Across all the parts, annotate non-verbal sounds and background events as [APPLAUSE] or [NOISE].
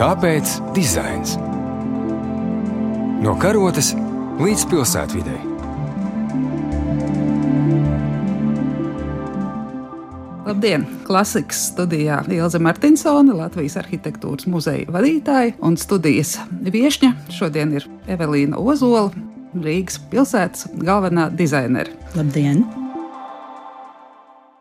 Kāpēc dizains? No karotes līdz pilsētvidai. Labdien! Klasikas studijā Ilze Martinsone, Latvijas arhitektūras muzeja vadītāja un studijas viesņa. Šodien ir Evelīna Ozola, Rīgas pilsētas galvenā dizainere. Labdien!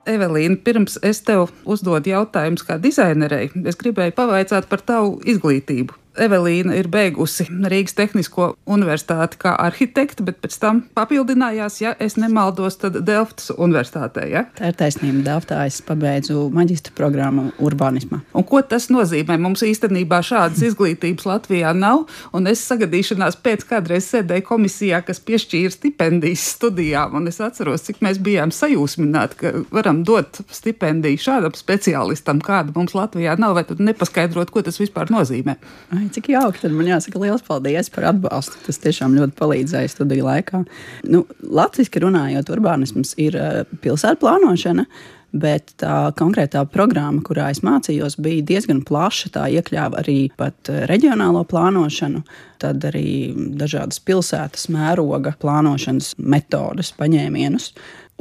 Evelīna, pirms es tev uzdodu jautājumus kā dizainerei, es gribēju pavaicāt par tavu izglītību. Evelīna ir beigusi Rīgas Tehnisko universitāti kā arhitekte, bet pēc tam papildinājās, ja es nemaldos, tad Delftas universitātē. Ja? Tā ir taisnība. Delftā es pabeidzu maģistra programmu urbānismā. Un ko tas nozīmē? Mums īstenībā šādas izglītības Latvijā nav, un es sagadīšanās pēc kādreiz sēdēju komisijā, kas piešķīra stipendijas studijām, un es atceros, cik mēs bijām sajūsmināti, ka varam dot stipendiju šādam speciālistam, kāda mums Latvijā nav, vai tad nepaskaidrot, ko tas vispār nozīmē. Ai, cik jauki. Tad man jāsaka liels paldies par atbalstu. Tas tiešām ļoti palīdzēja studiju laikā. Nu, Latvijas runājot, urbānisms ir uh, pilsētu plānošana. Bet tā konkrētā programma, kurā es mācījos, bija diezgan plaša. Tā iekļāva arī eh, reģionālo plānošanu, tad arī dažādas pilsētas mēroga plānošanas metodes, paņēmienus.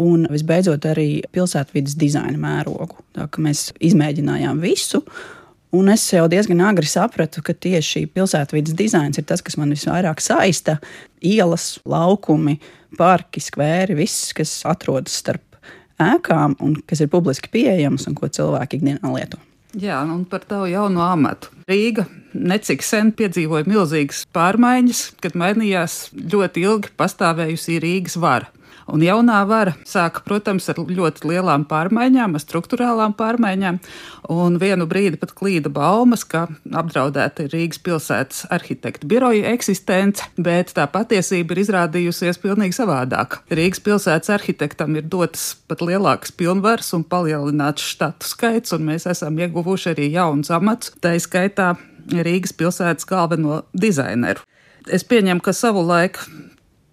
Un visbeidzot, arī pilsētvidas dizaina mērogu. Tā mēs izmēģinājām visu, Un es jau diezgan agri sapratu, ka tieši pilsētvidas dizains ir tas, kas man visvairāk saista. Ielas, laukumi, parki, skvēri, viss, kas atrodas starp ēkām un kas ir publiski pieejams un ko cilvēki ikdienā lieto. Jā, un par tavu jauno amatu. Rīga necik sen piedzīvoja milzīgas pārmaiņas, kad mainījās ļoti ilgi pastāvējusi Rīgas vara. Un jaunā vara sāka, protams, ar ļoti lielām pārmaiņām, ar struktūrālām pārmaiņām. Un vienu brīdi pat klīda baumas, ka apdraudēta ir Rīgas pilsētas arhitekta biroja eksistence, bet tā patiesība ir izrādījusies pilnīgi savādāk. Rīgas pilsētas arhitektam ir dotas pat lielākas pilnvaras un palielināts štatu skaits, un mēs esam ieguvuši arī jaunus amatus, tā izskaitā Rīgas pilsētas galveno dizaineru. Es pieņemu, ka savu laiku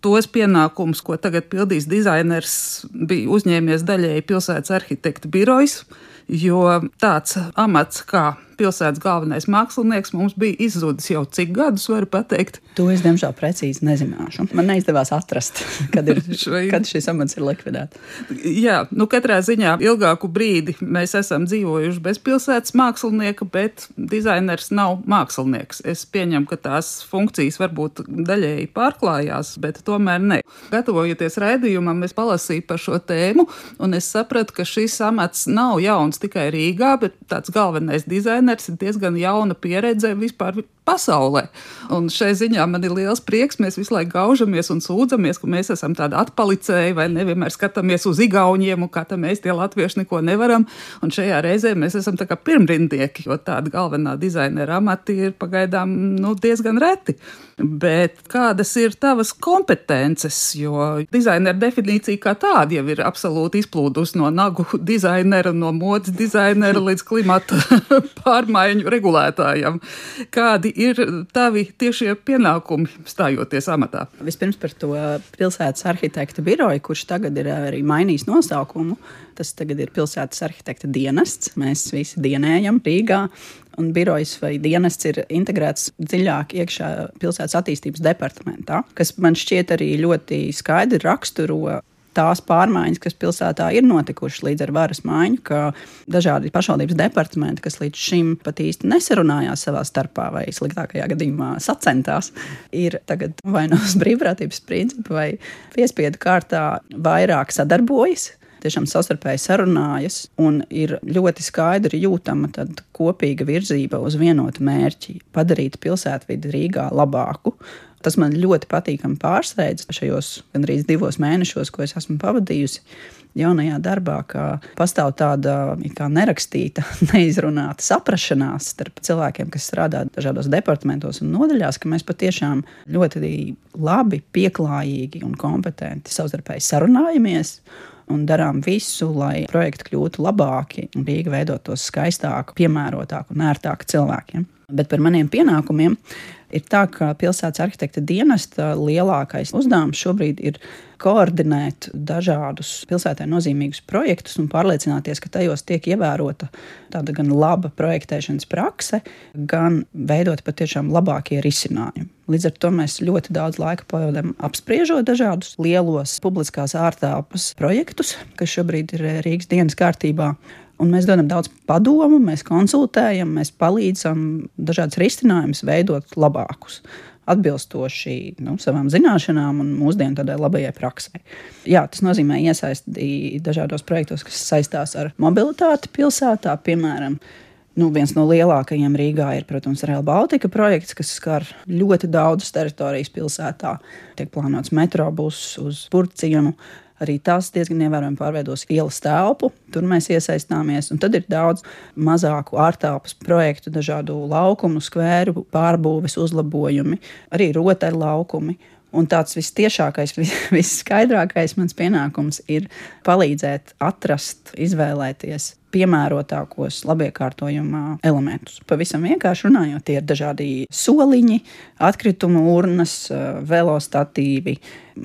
tos pienākumus, ko tagad pildīs dizainers, bija uzņēmies daļēji pilsētas arhitekta birojas, jo tāds amats kā pilsētas galvenais mākslinieks mums bija izzudis jau cik gadus, varu pateikt. To es diemžēl precīzi nezināšu. Man neizdevās atrast, kad, ir, [LAUGHS] kad šis amats ir likvidēts. Jā, nu katrā ziņā ilgāku brīdi mēs esam dzīvojuši bez pilsētas mākslinieka, bet dizainers nav mākslinieks. Es pieņemu, ka tās funkcijas varbūt daļēji pārklājās, bet tomēr ne. Gatavojoties raidījumam, es palasīju par šo tēmu, un es sapratu, ka šis amats nav jauns tikai Rīgā, bet tāds galvenais dizainers treneris ir diezgan jauna pieredze. Vispār pasaulē. Un šai ziņā man ir liels prieks. Mēs visu laiku gaužamies un sūdzamies, ka mēs esam tādi atpalicēji vai nevienmēr skatāmies uz igauniem un kā mēs tie latvieši neko nevaram. Un šajā reizē mēs esam tā kā pirmrindieki, jo tāda galvenā dizainera amati ir pagaidām nu, diezgan reti. Bet kādas ir tavas kompetences? Jo dizainera definīcija kā tāda jau ir absolūti izplūdusi no nagu dizainera, no modes dizainera līdz klimata [LAUGHS] pārmaiņu regulētājam. Kādi ir tavi tiešie pienākumi stājoties amatā? Vispirms par to pilsētas arhitekta biroju, kurš tagad ir arī mainījis nosaukumu. Tas tagad ir pilsētas arhitekta dienests. Mēs visi dienējam Rīgā. Un birojas vai dienests ir integrēts dziļāk iekšā pilsētas attīstības departamentā, kas man šķiet arī ļoti skaidri raksturo tās pārmaiņas, kas pilsētā ir notikušas līdz ar varas maiņu, ka dažādi pašvaldības departamenti, kas līdz šim pat īsti nesarunājās savā starpā, vai sliktākajā gadījumā sacentās, ir tagad vai no brīvprātības principa vai piespiedu kārtā vairāk sadarbojas tiešām savstarpēji sarunājas un ir ļoti skaidri jūtama kopīga virzība uz vienotu mērķi - padarīt pilsētvidi Rīgā labāku. Tas man ļoti patīkami pārsteidz šajos gandrīz divos mēnešos, ko es esmu pavadījusi jaunajā darbā, ka pastāv tāda kā nerakstīta, [LAUGHS] neizrunāta saprašanās starp cilvēkiem, kas strādā dažādos departamentos un nodaļās, ka mēs patiešām ļoti labi, pieklājīgi un kompetenti savstarpēji sarunājamies un darām visu, lai projekti kļūtu labāki un Rīga veidotos skaistāku, piemērotāku un ērtāku cilvēkiem. Bet par maniem pienākumiem ir tā, ka pilsētas arhitekta dienesta lielākais uzdevums šobrīd ir koordinēt dažādus pilsētai nozīmīgus projektus un pārliecināties, ka tajos tiek ievērota tāda gan laba projektēšanas prakse, gan veidot patiešām labākie risinājumi. Līdz ar to mēs ļoti daudz laika pavadām apspriežot dažādus lielos publiskās ārtelpas projektus, kas šobrīd ir Rīgas dienas kārtībā. Un mēs dodam daudz padomu, mēs konsultējam, mēs palīdzam dažādas risinājumus veidot labākus. Atbilstoši nu, savām zināšanām un mūsdienu tādai labajai praksē. Jā, tas nozīmē iesaistīt dažādos projektos, kas saistās ar mobilitāti pilsētā. Piemēram, nu, viens no lielākajiem Rīgā ir, protams, Rail Baltica projekts, kas skar ļoti daudzas teritorijas pilsētā. Tiek plānots metrobus uz Burciemu, Arī tas diezgan ievērojami pārveidos ielas telpu. Tur mēs iesaistāmies. Un tad ir daudz mazāku ārtelpas projektu, dažādu laukumu, skvēru pārbūves uzlabojumi, arī rotaļu laukumi. Un tāds visciešākais, [LAUGHS] visskaidrākais mans pienākums ir palīdzēt atrast, izvēlēties piemērotākos labiekārtojuma elementus. Pavisam vienkārši runājot, tie ir dažādi soliņi, atkritumu urnas, velostatīvi,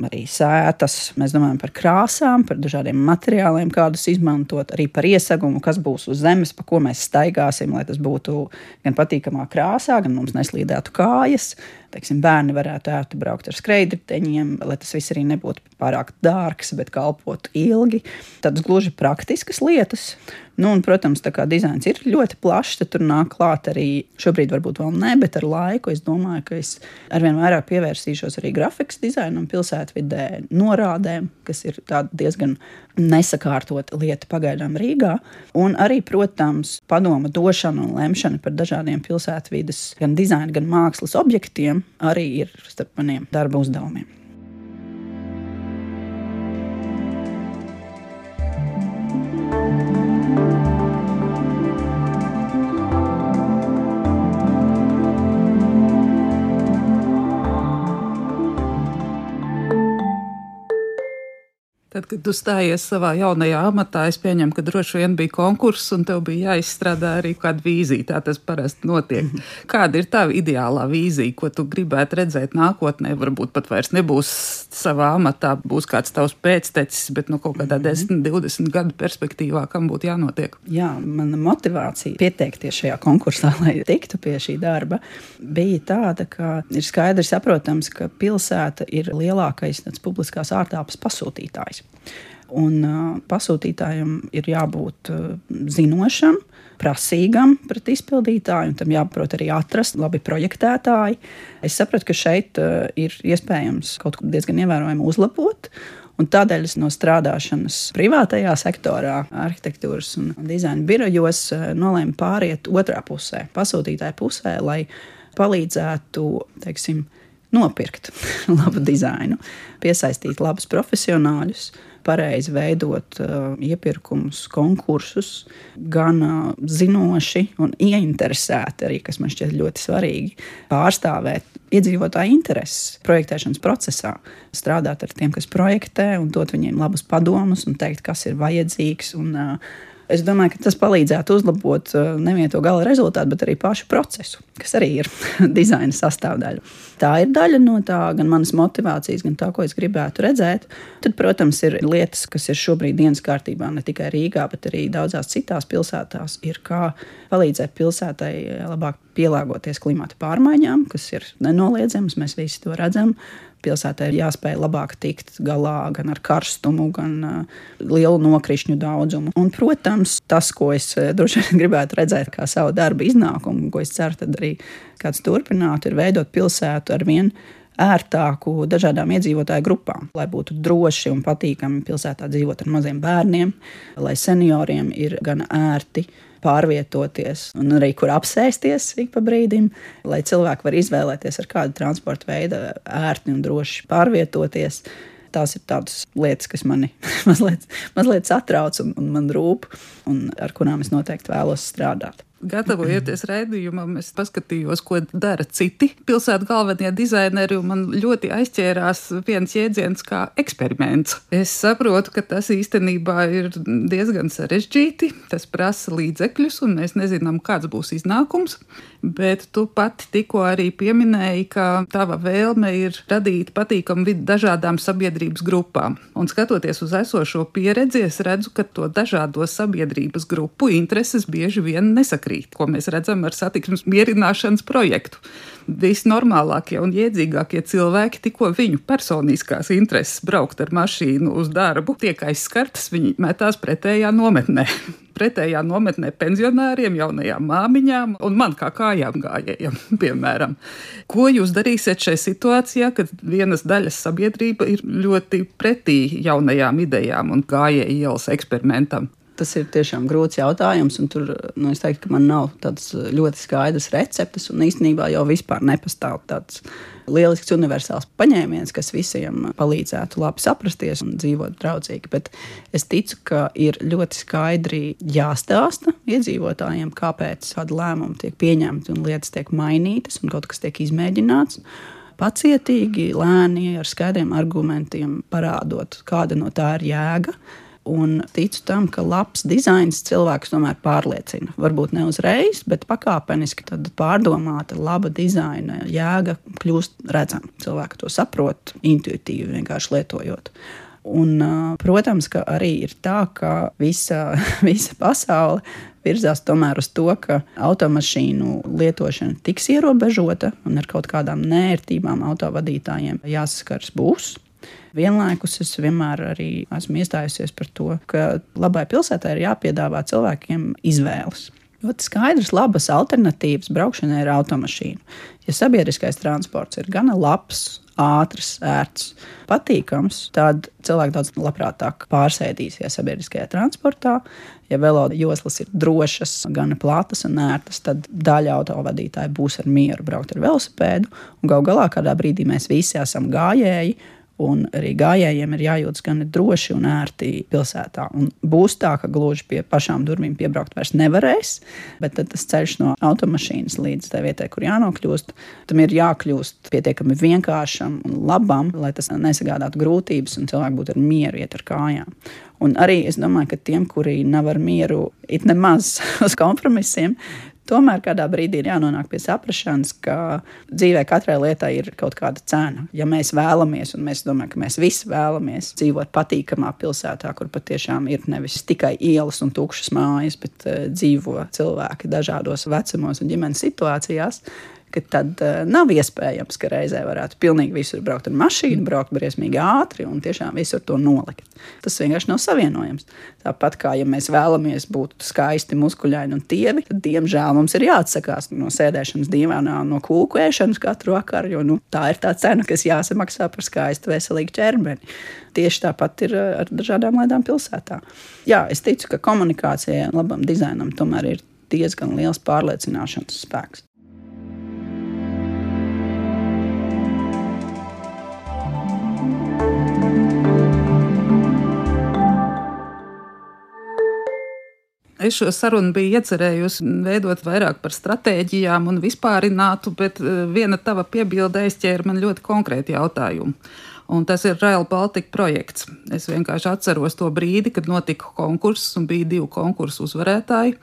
arī sētas. Mēs domājam par krāsām, par dažādiem materiāliem, kādus izmantot, arī par iesagumu, kas būs uz zemes, pa ko mēs staigāsim, lai tas būtu gan patīkamā krāsā, gan mums neslīdētu kājas. Teiksim, bērni varētu ērti braukt ar skrejriteņiem, lai tas viss arī nebūtu pārāk dārgs, bet kalpotu ilgi. Tādas gluži praktiskas lietas. Nu, un, protams, tā kā dizains ir ļoti plašs, tad tur nāk klāt arī šobrīd, varbūt vēl ne, bet ar laiku es domāju, ka es arvien vairāk pievērsīšos arī grafikas dizainam, pilsētvidē, norādēm, kas ir diezgan nesakārtota lieta pagaidām Rīgā. Un arī, protams, padoma došana un lemšana par dažādiem pilsētvidas, gan dizaina, gan mākslas objektiem arī ir starp maniem darba uzdevumiem. Tad, kad tu stājies savā jaunajā amatā, es pieņemu, ka droši vien bija konkurss un tev bija jāizstrādā arī kāda vīzija. Tā tas parasti notiek. -hmm. Kāda ir tava ideālā vīzija, ko tu gribētu redzēt nākotnē? Varbūt pat vairs nebūs savā amatā, būs kāds tavs pēctecis, bet nu, kaut kādā mm -hmm. 10, 20 gadu perspektīvā, kam būtu jānotiek? Jā, mana motivācija pieteikties šajā konkursā, [LAUGHS] lai tiktu pie šī darba, bija tāda, ka ir skaidrs saprotams, ka pilsēta ir lielākais publiskās ārtelpas pasūtītājs. Un uh, pasūtītājam ir jābūt uh, zinošam, prasīgam pret izpildītāju, un tam jāprot arī atrast labi projektētāji. Es sapratu, ka šeit uh, ir iespējams kaut ko diezgan ievērojami uzlabot. Un tādēļ es no strādāšanas privātajā sektorā, arhitektūras un dizaina birojos, nolēmu pāriet otrā pusē, pasūtītāja pusē, lai palīdzētu, teiksim, nopirkt [LAUGHS] labu dizainu, piesaistīt labus profesionāļus, pareizi veidot uh, iepirkumus, konkursus, gan uh, zinoši un ieinteresēti, arī, kas man šķiet ļoti svarīgi, pārstāvēt iedzīvotāju intereses projektēšanas procesā, strādāt ar tiem, kas projektē, un dot viņiem labus padomus un teikt, kas ir vajadzīgs. Un, uh, Es domāju, ka tas palīdzētu uzlabot uh, nevienu to gala rezultātu, bet arī pašu procesu, kas arī ir [LAUGHS] dizaina sastāvdaļa. Tā ir daļa no tā, gan manas motivācijas, gan tā, ko es gribētu redzēt. Tad, protams, ir lietas, kas ir šobrīd dienas kārtībā ne tikai Rīgā, bet arī daudzās citās pilsētās, ir kā palīdzēt pilsētai labāk pielāgoties klimata pārmaiņām, kas ir nenoliedzamas, mēs visi to redzam pilsētai ir jāspēj labāk tikt galā gan ar karstumu, gan uh, lielu nokrišņu daudzumu. Un, protams, tas, ko es uh, droši vien [LAUGHS] gribētu redzēt kā savu darbu iznākumu, ko es ceru, tad arī kāds turpinātu, ir veidot pilsētu ar vienu ērtāku dažādām iedzīvotāju grupām, lai būtu droši un patīkami pilsētā dzīvot ar maziem bērniem, lai senioriem ir gan ērti pārvietoties un arī kur apsēsties ik pa brīdim, lai cilvēki var izvēlēties, ar kādu transporta veidu ērti un droši pārvietoties. Tās ir tādas lietas, kas mani [LAUGHS] mazliet, mazliet satrauc un, un man rūp, un ar kurām es noteikti vēlos strādāt. Gatavojoties raidījumam, es paskatījos, ko dara citi pilsētu galvenie dizaineri, un man ļoti aizķērās viens jēdziens kā eksperiments. Es saprotu, ka tas īstenībā ir diezgan sarežģīti, tas prasa līdzekļus, un mēs nezinām, kāds būs iznākums, bet tu pati tikko arī pieminēji, ka tava vēlme ir radīt patīkamu vidi dažādām sabiedrības grupām. Un skatoties uz esošo pieredzi, es redzu, ka to dažādo sabiedrības grupu intereses bieži vien nesakrīt, ko mēs redzam ar satiksmes mierināšanas projektu. Visnormālākie un iedzīgākie cilvēki, tikko viņu personiskās intereses braukt ar mašīnu uz darbu, tiek aizskartas, viņi metās pretējā nometnē [LAUGHS] pretējā nometnē pensionāriem, jaunajām māmiņām un man kā kājām gājējiem, [LAUGHS] piemēram. Ko jūs darīsiet šajā situācijā, kad vienas daļas sabiedrība ir ļoti pretī jaunajām idejām un gājēju ielas eksperimentam? Tas ir tiešām grūts jautājums, tur nu, es teiktu, ka man nav tādas ļoti skaidras receptes, un īstenībā jau vispār nepastāv tāds lielisks universāls paņēmiens, kas visiem palīdzētu labi saprasties un dzīvot draudzīgi. Bet es ticu, ka ir ļoti skaidri jāstāsta iedzīvotājiem, kāpēc kāda lēmuma tiek pieņemta un lietas tiek mainītas un kaut kas tiek izmēģināts pacietīgi, lēni, ar skaidriem argumentiem parādot, kāda no tā ir jēga. Un ticu tam, ka labs dizains cilvēks tomēr pārliecina. Varbūt ne uzreiz, bet pakāpeniski pārdomāta, laba dizaina jēga kļūst redzama. Cilvēki to saprot intuitīvi, vienkārši lietojot. Un, protams, ka arī ir tā, ka visa, [LAUGHS] visa pasaule virzās tomēr uz to, ka automašīnu lietošana tiks ierobežota un ar kaut kādām nērtībām autovadītājiem jāsaskars būs. Vienlaikus es vienmēr arī esmu iestājusies par to, ka labai pilsētai ir jāpiedāvā cilvēkiem izvēles. Ļoti skaidrs, labas alternatīvas braukšanai ar automašīnu. Ja sabiedriskais transports ir gana labs, ātrs, ērts, patīkams, tad cilvēki daudz labprātāk pārsēdīsies sabiedriskajā transportā. Ja veloda joslas ir drošas, gan plātas un ērtas, tad daļa autovadītāju būs ar mieru braukt ar velosipēdu. Galu galā kādā brīdī mēs visi esam gājēji un arī gājējiem ir jājūtas gan droši un ērti pilsētā. Un būs tā, ka gluži pie pašām durvīm piebraukt vairs nevarēs, bet tas ceļš no automašīnas līdz tai vietai, kur jānokļūst, tam ir jākļūst pietiekami vienkāršam un labam, lai tas nesagādātu grūtības un cilvēki būtu ar mieru iet ar kājām. Un arī es domāju, ka tiem, kuri nav ar mieru, it nemaz [LAUGHS] uz kompromisiem, Tomēr kādā brīdī ir jānonāk pie saprašanas, ka dzīvē katrai lietai ir kaut kāda cena. Ja mēs vēlamies, un mēs domājam, ka mēs visi vēlamies dzīvot patīkamā pilsētā, kur patiešām ir nevis tikai ielas un tukšas mājas, bet uh, dzīvo cilvēki dažādos vecumos un ģimenes situācijās, ka tad uh, nav iespējams, ka reizē varētu pilnīgi visur braukt ar mašīnu, braukt briesmīgi ātri un tiešām visur to nolikt. Tas vienkārši nav savienojams. Tāpat kā ja mēs vēlamies būt skaisti, muskuļaini un tievi, tad diemžēl mums ir jāatsakās no sēdēšanas dīvainā, no kūku ēšanas katru vakaru, jo nu, tā ir tā cena, kas jāsamaksā par skaistu, veselīgu ķermeni. Tieši tāpat ir eh, ar dažādām lietām pilsētā. Jā, es ticu, ka komunikācijai, labam dizainam tomēr ir diezgan liels pārliecināšanas spēks. Es šo sarunu biju iecerējusi veidot vairāk par stratēģijām un vispārinātu, bet eh, viena tava piebilde aizķēra man ļoti konkrēti jautājumu un tas ir Rail Baltica projekts. Es vienkārši atceros to brīdi, kad notika konkurss un bija divi konkursu uzvarētāji,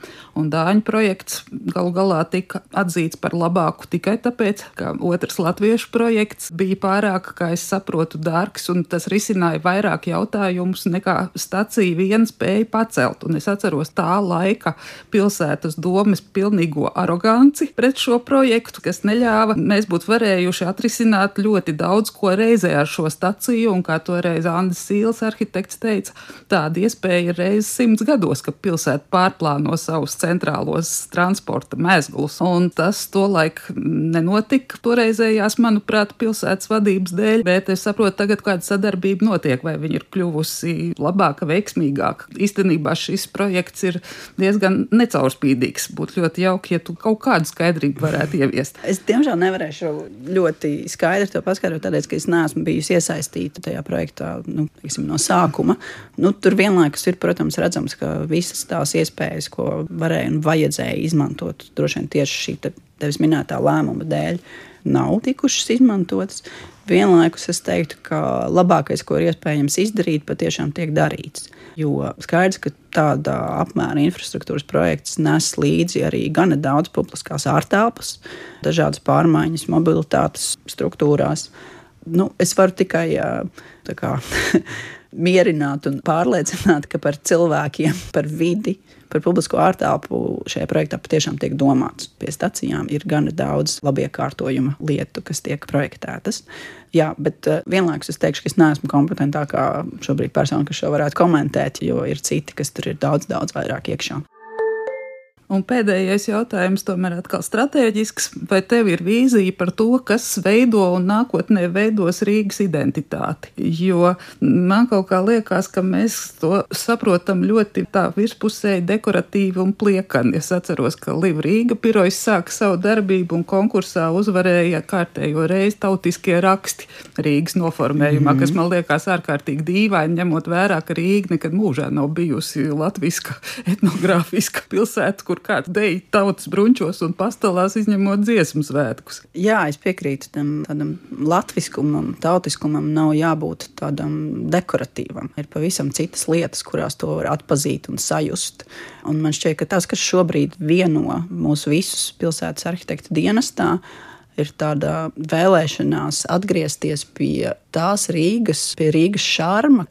Dāņu projekts galu galā tika atzīts par labāku tikai tāpēc, ka otrs latviešu projekts bija pārāk, kā es saprotu, dārgs, un tas risināja vairāk jautājumus nekā stacija viens spēja pacelt. Un es atceros tā laika pilsētas domas pilnīgo aroganci pret šo projektu, kas neļāva mēs būtu varējuši atrisināt ļoti daudz ko reizē ar šo staciju, un kā toreiz Andris Sīls arhitekts teica, tāda iespēja ir reizes simts gados, ka pilsēta pārplāno savus centrālos transporta mezglus, un tas tolaik nenotika toreizējās, manuprāt, pilsētas vadības dēļ, bet es saprotu tagad, kāda sadarbība notiek, vai viņa ir kļuvusi labāka, veiksmīgāka. Īstenībā šis projekts ir diezgan necaurspīdīgs. Būtu ļoti jauki, ja tu kaut kādu skaidrību varētu ieviest. Es diemžēl nevarēšu ļoti skaidri to paskaidrot, tāpēc, ka es neesmu bijusi iesaistīta iesaistīta tajā projektā nu, teiksim, no sākuma. Nu, tur vienlaikus ir, protams, redzams, ka visas tās iespējas, ko varēja un vajadzēja izmantot, droši vien tieši šī te, tevis minētā lēmuma dēļ, nav tikušas izmantotas. Vienlaikus es teiktu, ka labākais, ko ir iespējams izdarīt, patiešām tiek darīts. Jo skaidrs, ka tāda apmēra infrastruktūras projekts nes līdzi arī gana daudz publiskās ārtelpas, dažādas pārmaiņas mobilitātes struktūrās. Nu, es varu tikai kā, [LAUGHS] mierināt un pārliecināt, ka par cilvēkiem, par vidi, par publisko ārtelpu šajā projektā patiešām tiek domāts. Pie stacijām ir gana daudz labiekārtojuma lietu, kas tiek projektētas. Jā, bet vienlaikus es teikšu, ka es neesmu kompetentākā šobrīd persona, kas šo varētu komentēt, jo ir citi, kas tur ir daudz, daudz vairāk iekšā. Un pēdējais jautājums, tomēr atkal strateģisks, vai tev ir vīzija par to, kas veido un nākotnē veidos Rīgas identitāti? Jo man kaut kā liekas, ka mēs to saprotam ļoti tā virspusēji dekoratīvi un pliekani. Es atceros, ka Liva Rīga pirojas sāka savu darbību un konkursā uzvarēja kārtējo reizi tautiskie raksti Rīgas noformējumā, mm -hmm. kas man liekas ārkārtīgi dīvaini, ņemot vērā, ka Rīga nekad mūžā nav bijusi latviska etnogrāfiska pilsēta, kur kāds deja tautas brunčos un pastāvās, izņemot dziesmu svētkus. Jā, es piekrītu tam tādam latviskumam, tautiskumam nav jābūt tādam dekoratīvam. Ir pavisam citas lietas, kurās to var atpazīt un sajust. Un man šķiet, ka tas, kas šobrīd vieno mūsu visus pilsētas arhitektu dienestā, ir tāda vēlēšanās atgriezties pie tās Rīgas, pie Rīgas šarma,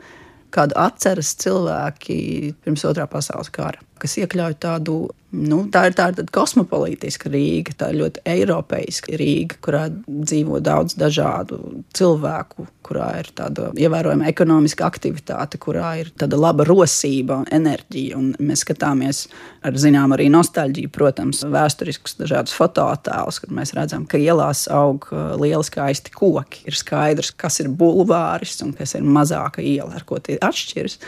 kādu atceras cilvēki pirms otrā pasaules kara, kas iekļauj tādu Nu, tā ir tāda kosmopolītiska Rīga, tā ir ļoti eiropeiska Rīga, kurā dzīvo daudz dažādu cilvēku, kurā ir tāda ievērojama ekonomiska aktivitāte, kurā ir tāda laba rosība enerģija. Un mēs skatāmies ar zināmu arī nostalģiju, protams, vēsturiskus dažādus fotoattēlus, kad mēs redzam, ka ielās aug uh, lieli skaisti koki. Ir skaidrs, kas ir bulvāris un kas ir mazāka iela, ar ko tie atšķiras.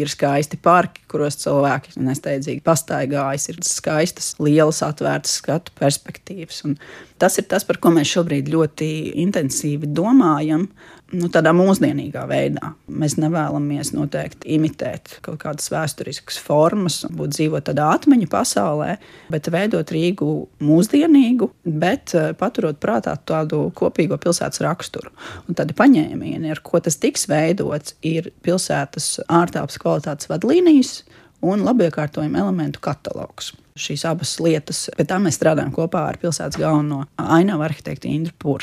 Ir skaisti parki, kuros cilvēki nesteidzīgi pastaigājas. Ir skaistas, lielas, atvērtas skatu perspektīvas. Un tas ir tas, par ko mēs šobrīd ļoti intensīvi domājam. Nu, tādā mūsdienīgā veidā. Mēs nevēlamies noteikti imitēt kaut kādas vēsturiskas formas, būt dzīvot tādā atmiņu pasaulē, bet veidot Rīgu mūsdienīgu, bet eh, paturot prātā tādu kopīgo pilsētas raksturu. Un tādi paņēmieni, ar ko tas tiks veidots, ir pilsētas ārtelpas kvalitātes vadlīnijas un labiekārtojuma elementu katalogs. Šīs abas lietas, pie tā mēs strādājam kopā ar pilsētas galveno ainavu arhitektu Indru.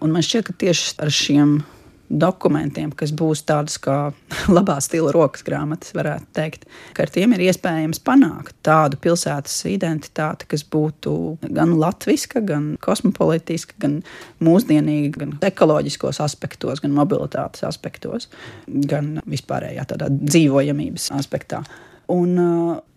Un man šķiet, ka tieši ar šiem dokumentiem, kas būs tādas kā [LAUGHS] labā stila rokas grāmatas, varētu teikt, ka ar tiem ir iespējams panākt tādu pilsētas identitāti, kas būtu gan latviska, gan kosmopolitiska, gan mūsdienīga, gan ekoloģiskos aspektos, gan mobilitātes aspektos, gan vispārējā tādā dzīvojamības aspektā. Un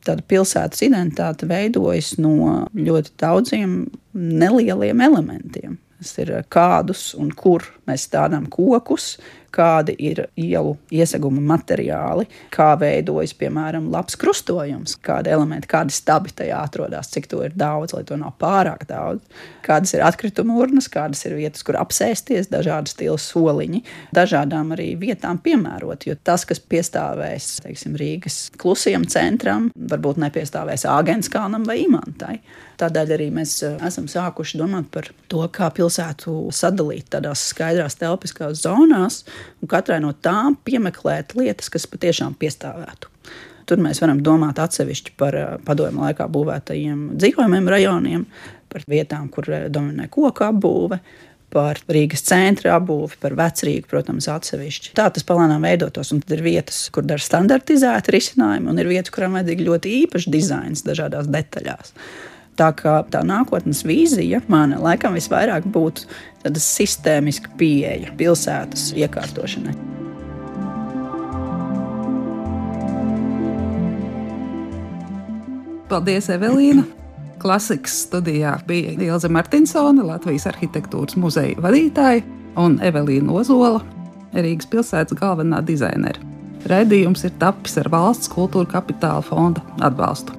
tāda pilsētas identitāte veidojas no ļoti daudziem nelieliem elementiem. Tas ir kādus un kur mēs stādām kokus, kādi ir ielu ieseguma materiāli, kā veidojas, piemēram, labs krustojums, kādi elementi, kādi stabi tajā atrodas, cik to ir daudz, lai to nav pārāk daudz, kādas ir atkrituma urnas, kādas ir vietas, kur apsēsties, dažādi stila soliņi, dažādām arī vietām piemērot, jo tas, kas piestāvēs, teiksim, Rīgas klusajam centram, varbūt nepiestāvēs Āgenskalnam vai Imantai. Tādēļ arī mēs eh, esam sākuši domāt par to, kā pilsētu sadalīt tādās skaidrās telpiskās zonās, un katrai no tām piemeklēt lietas, kas patiešām piestāvētu. Tur mēs varam domāt atsevišķi par eh, padomju laikā būvētajiem dzīvojumiem rajoniem, par vietām, kur eh, dominē koku apbūve, par Rīgas centra apbūvi, par vecrīgu, protams, atsevišķi. Tā tas palānām veidotos, un tad ir vietas, kur dar standartizēti risinājumi, un ir vietas, kurām vajadzīga ļoti īpaša dizains dažādās detaļās. Tā kā tā nākotnes vīzija man laikam visvairāk būtu tāda sistēmiska pieeja pilsētas iekārtošanai. Paldies, Evelīna! Klasikas studijā bija Ilze Martinsone, Latvijas arhitektūras muzeja vadītāja, un Evelīna Ozola, Rīgas pilsētas galvenā dizainere. Raidījums ir tapis ar valsts kultūra kapitāla fonda atbalstu.